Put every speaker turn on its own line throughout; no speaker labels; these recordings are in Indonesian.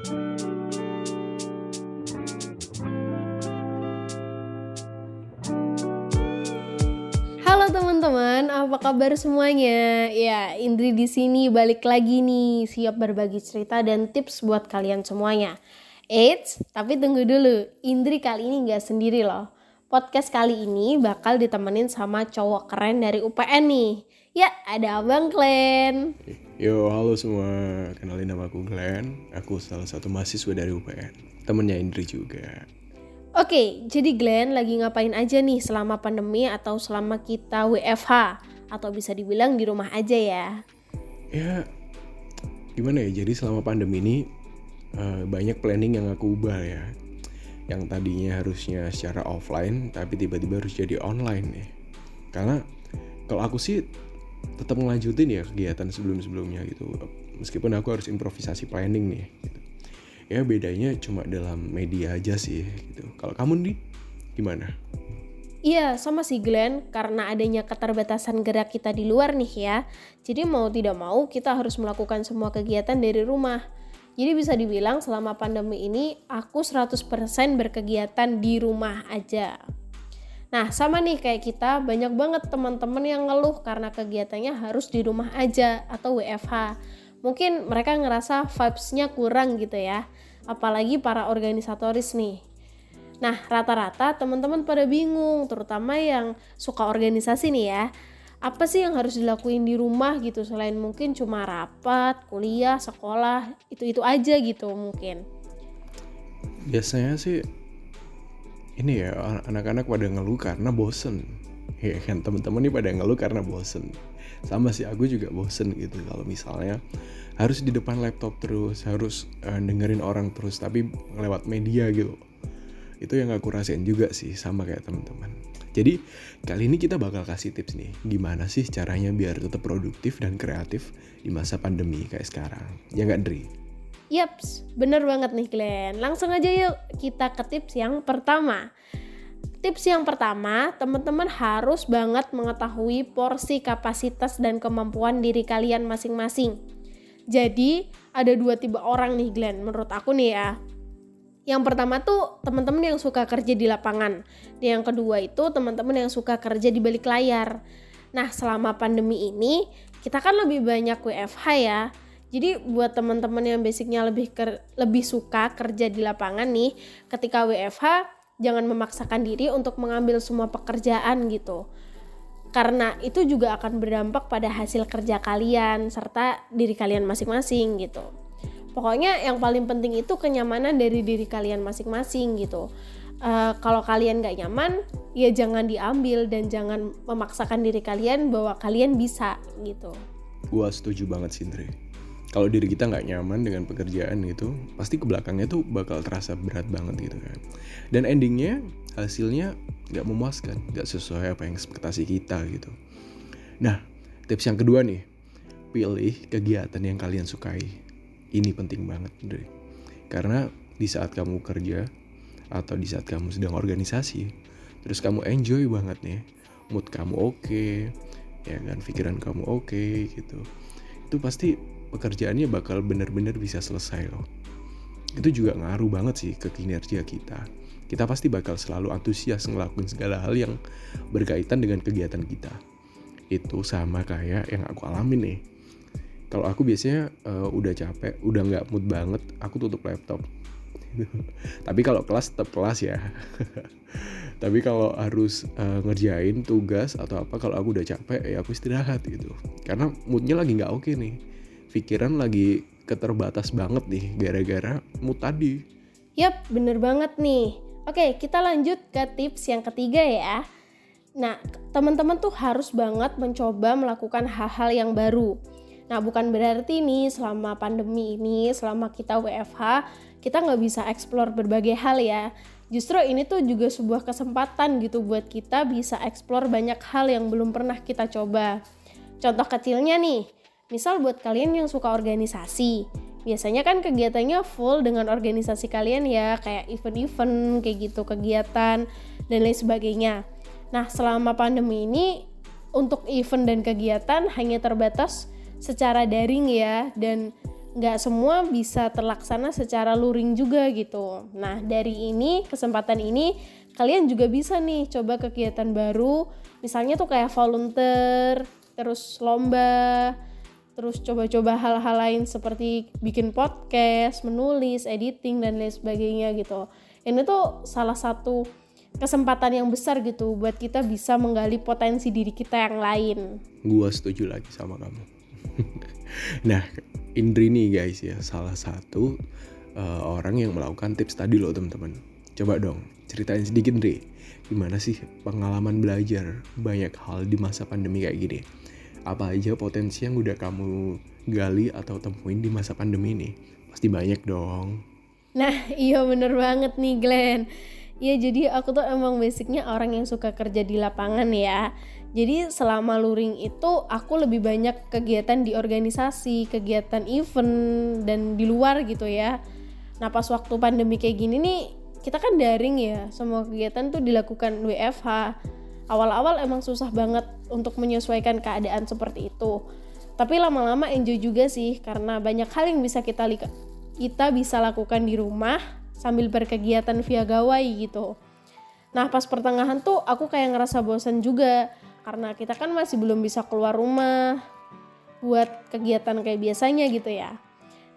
Halo teman-teman, apa kabar semuanya? Ya, Indri di sini balik lagi nih, siap berbagi cerita dan tips buat kalian semuanya. Eits, tapi tunggu dulu, Indri kali ini nggak sendiri loh. Podcast kali ini bakal ditemenin sama cowok keren dari UPN nih. Ya, ada Abang Glenn.
Yo, halo semua. Kenalin nama aku Glenn. Aku salah satu mahasiswa dari UPN. Temennya Indri juga.
Oke, jadi Glenn lagi ngapain aja nih selama pandemi atau selama kita WFH? Atau bisa dibilang di rumah aja ya?
Ya, gimana ya? Jadi selama pandemi ini uh, banyak planning yang aku ubah ya. Yang tadinya harusnya secara offline, tapi tiba-tiba harus jadi online nih. Karena kalau aku sih tetap ngelanjutin ya kegiatan sebelum-sebelumnya gitu. Meskipun aku harus improvisasi planning nih. Gitu ya bedanya cuma dalam media aja sih gitu. Kalau kamu nih gimana?
Iya, sama sih Glenn, karena adanya keterbatasan gerak kita di luar nih ya. Jadi mau tidak mau kita harus melakukan semua kegiatan dari rumah. Jadi bisa dibilang selama pandemi ini aku 100% berkegiatan di rumah aja. Nah, sama nih kayak kita, banyak banget teman-teman yang ngeluh karena kegiatannya harus di rumah aja atau WFH mungkin mereka ngerasa vibes-nya kurang gitu ya apalagi para organisatoris nih. Nah rata-rata teman-teman pada bingung terutama yang suka organisasi nih ya. Apa sih yang harus dilakuin di rumah gitu selain mungkin cuma rapat, kuliah, sekolah, itu-itu aja gitu mungkin.
Biasanya sih ini ya anak-anak pada ngeluh karena bosen. Ya kan teman-teman nih pada ngeluh karena bosen sama sih aku juga bosen gitu kalau misalnya harus di depan laptop terus harus uh, dengerin orang terus tapi lewat media gitu itu yang aku rasain juga sih sama kayak teman-teman jadi kali ini kita bakal kasih tips nih gimana sih caranya biar tetap produktif dan kreatif di masa pandemi kayak sekarang ya nggak Dri?
Yaps, bener banget nih Glenn. Langsung aja yuk kita ke tips yang pertama. Tips yang pertama, teman-teman harus banget mengetahui porsi kapasitas dan kemampuan diri kalian masing-masing. Jadi, ada dua tipe orang nih Glenn, menurut aku nih ya. Yang pertama tuh teman-teman yang suka kerja di lapangan. Dan yang kedua itu teman-teman yang suka kerja di balik layar. Nah, selama pandemi ini, kita kan lebih banyak WFH ya. Jadi buat teman-teman yang basicnya lebih lebih suka kerja di lapangan nih, ketika WFH jangan memaksakan diri untuk mengambil semua pekerjaan gitu. Karena itu juga akan berdampak pada hasil kerja kalian serta diri kalian masing-masing gitu. Pokoknya yang paling penting itu kenyamanan dari diri kalian masing-masing gitu. Uh, kalau kalian gak nyaman ya jangan diambil dan jangan memaksakan diri kalian bahwa kalian bisa gitu.
Gua setuju banget Sindri kalau diri kita nggak nyaman dengan pekerjaan itu pasti ke belakangnya tuh bakal terasa berat banget gitu kan. Dan endingnya hasilnya nggak memuaskan nggak sesuai apa yang ekspektasi kita gitu. Nah tips yang kedua nih. Pilih kegiatan yang kalian sukai. Ini penting banget deh karena di saat kamu kerja atau di saat kamu sedang organisasi terus kamu enjoy banget nih mood kamu oke okay, ya kan pikiran kamu oke okay, gitu itu pasti pekerjaannya bakal benar-benar bisa selesai loh. Itu juga ngaruh banget sih ke kinerja kita. Kita pasti bakal selalu antusias ngelakuin segala hal yang berkaitan dengan kegiatan kita. Itu sama kayak yang aku alami nih. Kalau aku biasanya uh, udah capek, udah nggak mood banget, aku tutup laptop. Tapi kalau kelas tetap kelas ya. Tapi kalau harus uh, ngerjain tugas atau apa, kalau aku udah capek, ya aku istirahat gitu. Karena moodnya lagi nggak oke okay nih pikiran lagi keterbatas banget nih gara-gara mood tadi.
Yap, bener banget nih. Oke, kita lanjut ke tips yang ketiga ya. Nah, teman-teman tuh harus banget mencoba melakukan hal-hal yang baru. Nah, bukan berarti nih selama pandemi ini, selama kita WFH, kita nggak bisa explore berbagai hal ya. Justru ini tuh juga sebuah kesempatan gitu buat kita bisa explore banyak hal yang belum pernah kita coba. Contoh kecilnya nih, Misal buat kalian yang suka organisasi, biasanya kan kegiatannya full dengan organisasi kalian ya, kayak event-event, kayak gitu, kegiatan, dan lain sebagainya. Nah, selama pandemi ini, untuk event dan kegiatan hanya terbatas secara daring ya, dan nggak semua bisa terlaksana secara luring juga gitu. Nah dari ini kesempatan ini kalian juga bisa nih coba kegiatan baru, misalnya tuh kayak volunteer, terus lomba, terus coba-coba hal-hal lain seperti bikin podcast, menulis, editing dan lain sebagainya gitu. Ini tuh salah satu kesempatan yang besar gitu buat kita bisa menggali potensi diri kita yang lain.
Gua setuju lagi sama kamu. nah, Indri nih guys ya, salah satu uh, orang yang melakukan tips tadi loh teman-teman. Coba dong ceritain sedikit Indri, gimana sih pengalaman belajar banyak hal di masa pandemi kayak gini? Apa aja potensi yang udah kamu gali atau temuin di masa pandemi ini? Pasti banyak dong.
Nah iya bener banget nih Glenn. Iya jadi aku tuh emang basicnya orang yang suka kerja di lapangan ya jadi selama luring itu aku lebih banyak kegiatan di organisasi, kegiatan event dan di luar gitu ya. Nah pas waktu pandemi kayak gini nih kita kan daring ya, semua kegiatan tuh dilakukan WFH. Awal-awal emang susah banget untuk menyesuaikan keadaan seperti itu. Tapi lama-lama enjoy juga sih karena banyak hal yang bisa kita kita bisa lakukan di rumah sambil berkegiatan via gawai gitu. Nah pas pertengahan tuh aku kayak ngerasa bosan juga karena kita kan masih belum bisa keluar rumah buat kegiatan kayak biasanya gitu ya.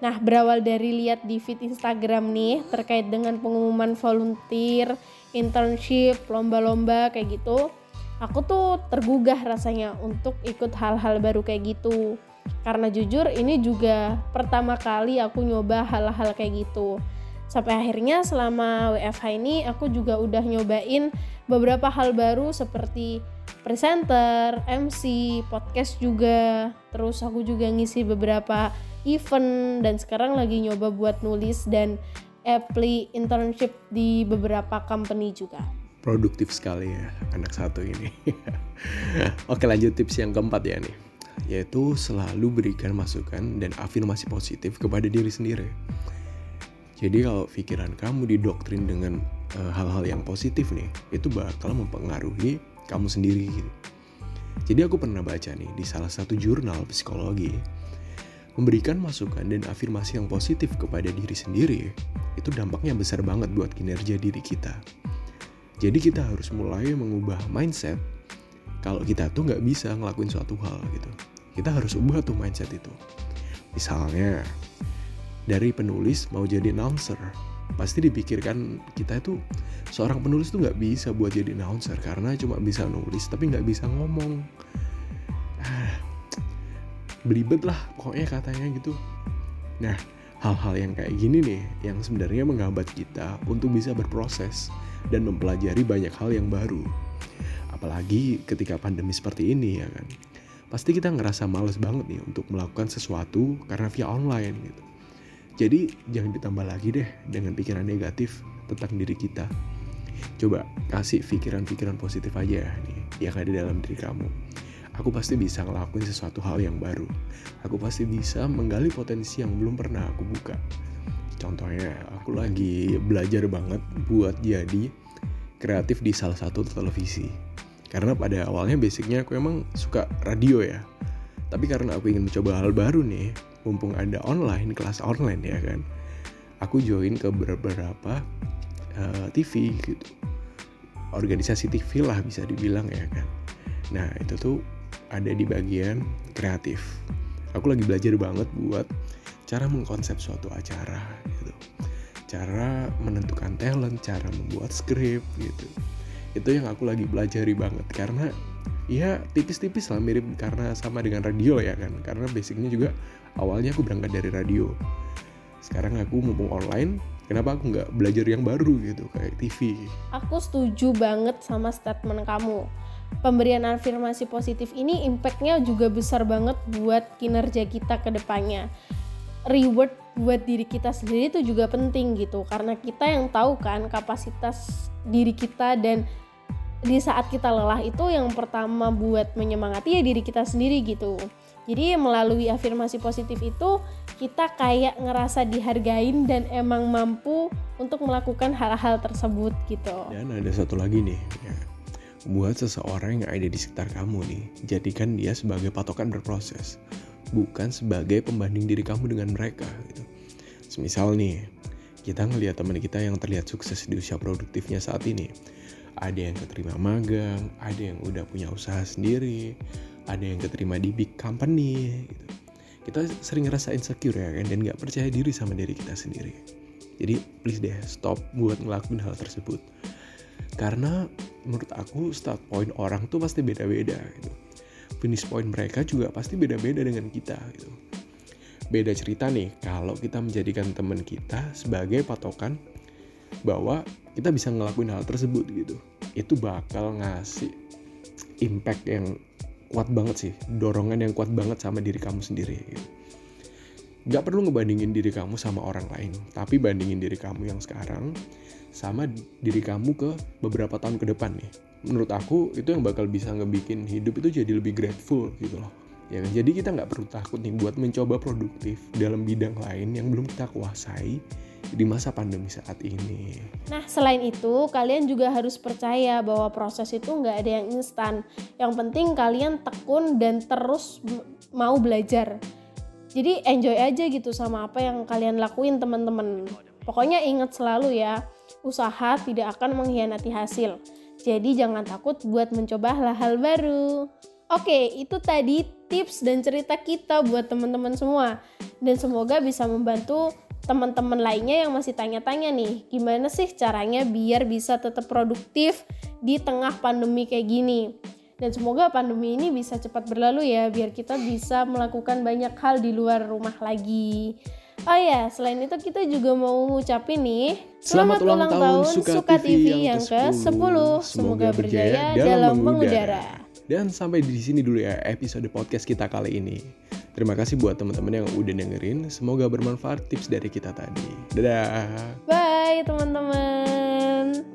Nah, berawal dari lihat di feed Instagram nih terkait dengan pengumuman volunteer, internship, lomba-lomba kayak gitu, aku tuh tergugah rasanya untuk ikut hal-hal baru kayak gitu. Karena jujur ini juga pertama kali aku nyoba hal-hal kayak gitu. Sampai akhirnya selama WFH ini aku juga udah nyobain beberapa hal baru seperti presenter, MC, podcast juga. Terus aku juga ngisi beberapa event dan sekarang lagi nyoba buat nulis dan apply internship di beberapa company juga.
Produktif sekali ya anak satu ini. Oke lanjut tips yang keempat ya nih. Yaitu selalu berikan masukan dan afirmasi positif kepada diri sendiri. Jadi kalau pikiran kamu didoktrin dengan eh, hal-hal uh, yang positif nih, itu bakal mempengaruhi kamu sendiri. Jadi aku pernah baca nih di salah satu jurnal psikologi memberikan masukan dan afirmasi yang positif kepada diri sendiri itu dampaknya besar banget buat kinerja diri kita. Jadi kita harus mulai mengubah mindset kalau kita tuh nggak bisa ngelakuin suatu hal gitu. Kita harus ubah tuh mindset itu. Misalnya dari penulis mau jadi announcer, pasti dipikirkan kita itu seorang penulis tuh nggak bisa buat jadi announcer karena cuma bisa nulis tapi nggak bisa ngomong ah, belibet lah pokoknya katanya gitu nah hal-hal yang kayak gini nih yang sebenarnya menghambat kita untuk bisa berproses dan mempelajari banyak hal yang baru apalagi ketika pandemi seperti ini ya kan pasti kita ngerasa males banget nih untuk melakukan sesuatu karena via online gitu jadi jangan ditambah lagi deh dengan pikiran negatif tentang diri kita. Coba kasih pikiran-pikiran positif aja nih yang ada dalam diri kamu. Aku pasti bisa ngelakuin sesuatu hal yang baru. Aku pasti bisa menggali potensi yang belum pernah aku buka. Contohnya, aku lagi belajar banget buat jadi kreatif di salah satu televisi. Karena pada awalnya basicnya aku emang suka radio ya. Tapi karena aku ingin mencoba hal baru nih, mumpung ada online kelas online ya kan aku join ke beberapa uh, eh, TV gitu organisasi TV lah bisa dibilang ya kan nah itu tuh ada di bagian kreatif aku lagi belajar banget buat cara mengkonsep suatu acara gitu cara menentukan talent cara membuat skrip gitu. Itu yang aku lagi pelajari banget karena ya tipis-tipis lah mirip karena sama dengan radio ya kan. Karena basicnya juga awalnya aku berangkat dari radio. Sekarang aku mumpung online kenapa aku nggak belajar yang baru gitu kayak TV
aku setuju banget sama statement kamu. Pemberian afirmasi positif ini impactnya juga besar banget buat kinerja kita ke depannya. Reward buat diri kita sendiri itu juga penting gitu karena kita yang tahu kan kapasitas diri kita dan di saat kita lelah itu yang pertama buat menyemangati ya diri kita sendiri gitu jadi melalui afirmasi positif itu kita kayak ngerasa dihargain dan emang mampu untuk melakukan hal-hal tersebut gitu.
Dan ada satu lagi nih, ya. buat seseorang yang ada di sekitar kamu nih, jadikan dia sebagai patokan berproses. Bukan sebagai pembanding diri kamu dengan mereka gitu. Semisal nih, kita ngelihat teman kita yang terlihat sukses di usia produktifnya saat ini. Ada yang keterima magang, ada yang udah punya usaha sendiri, ada yang keterima di big company gitu. Kita sering ngerasa insecure ya kan dan nggak percaya diri sama diri kita sendiri. Jadi please deh stop buat ngelakuin hal tersebut. Karena menurut aku start point orang tuh pasti beda-beda gitu. Finish point mereka juga pasti beda-beda dengan kita gitu. Beda cerita nih kalau kita menjadikan teman kita sebagai patokan bahwa kita bisa ngelakuin hal tersebut gitu. Itu bakal ngasih impact yang kuat banget sih dorongan yang kuat banget sama diri kamu sendiri gitu. Gak perlu ngebandingin diri kamu sama orang lain tapi bandingin diri kamu yang sekarang sama diri kamu ke beberapa tahun ke depan nih menurut aku itu yang bakal bisa ngebikin hidup itu jadi lebih grateful gitu loh ya kan jadi kita nggak perlu takut nih buat mencoba produktif dalam bidang lain yang belum kita kuasai di masa pandemi saat ini.
Nah, selain itu, kalian juga harus percaya bahwa proses itu nggak ada yang instan. Yang penting kalian tekun dan terus mau belajar. Jadi enjoy aja gitu sama apa yang kalian lakuin teman-teman. Pokoknya ingat selalu ya, usaha tidak akan mengkhianati hasil. Jadi jangan takut buat mencoba hal-hal baru. Oke, itu tadi tips dan cerita kita buat teman-teman semua. Dan semoga bisa membantu teman-teman lainnya yang masih tanya-tanya nih, gimana sih caranya biar bisa tetap produktif di tengah pandemi kayak gini. Dan semoga pandemi ini bisa cepat berlalu ya, biar kita bisa melakukan banyak hal di luar rumah lagi. Oh ya, selain itu kita juga mau ngucapin nih
Selamat, Selamat ulang, ulang tahun Suka, Suka TV, TV yang ke-10. Semoga, Semoga berjaya dalam mengudara. Dan sampai di sini dulu ya episode podcast kita kali ini. Terima kasih buat teman-teman yang udah dengerin. Semoga bermanfaat tips dari kita tadi. Dadah.
Bye teman-teman.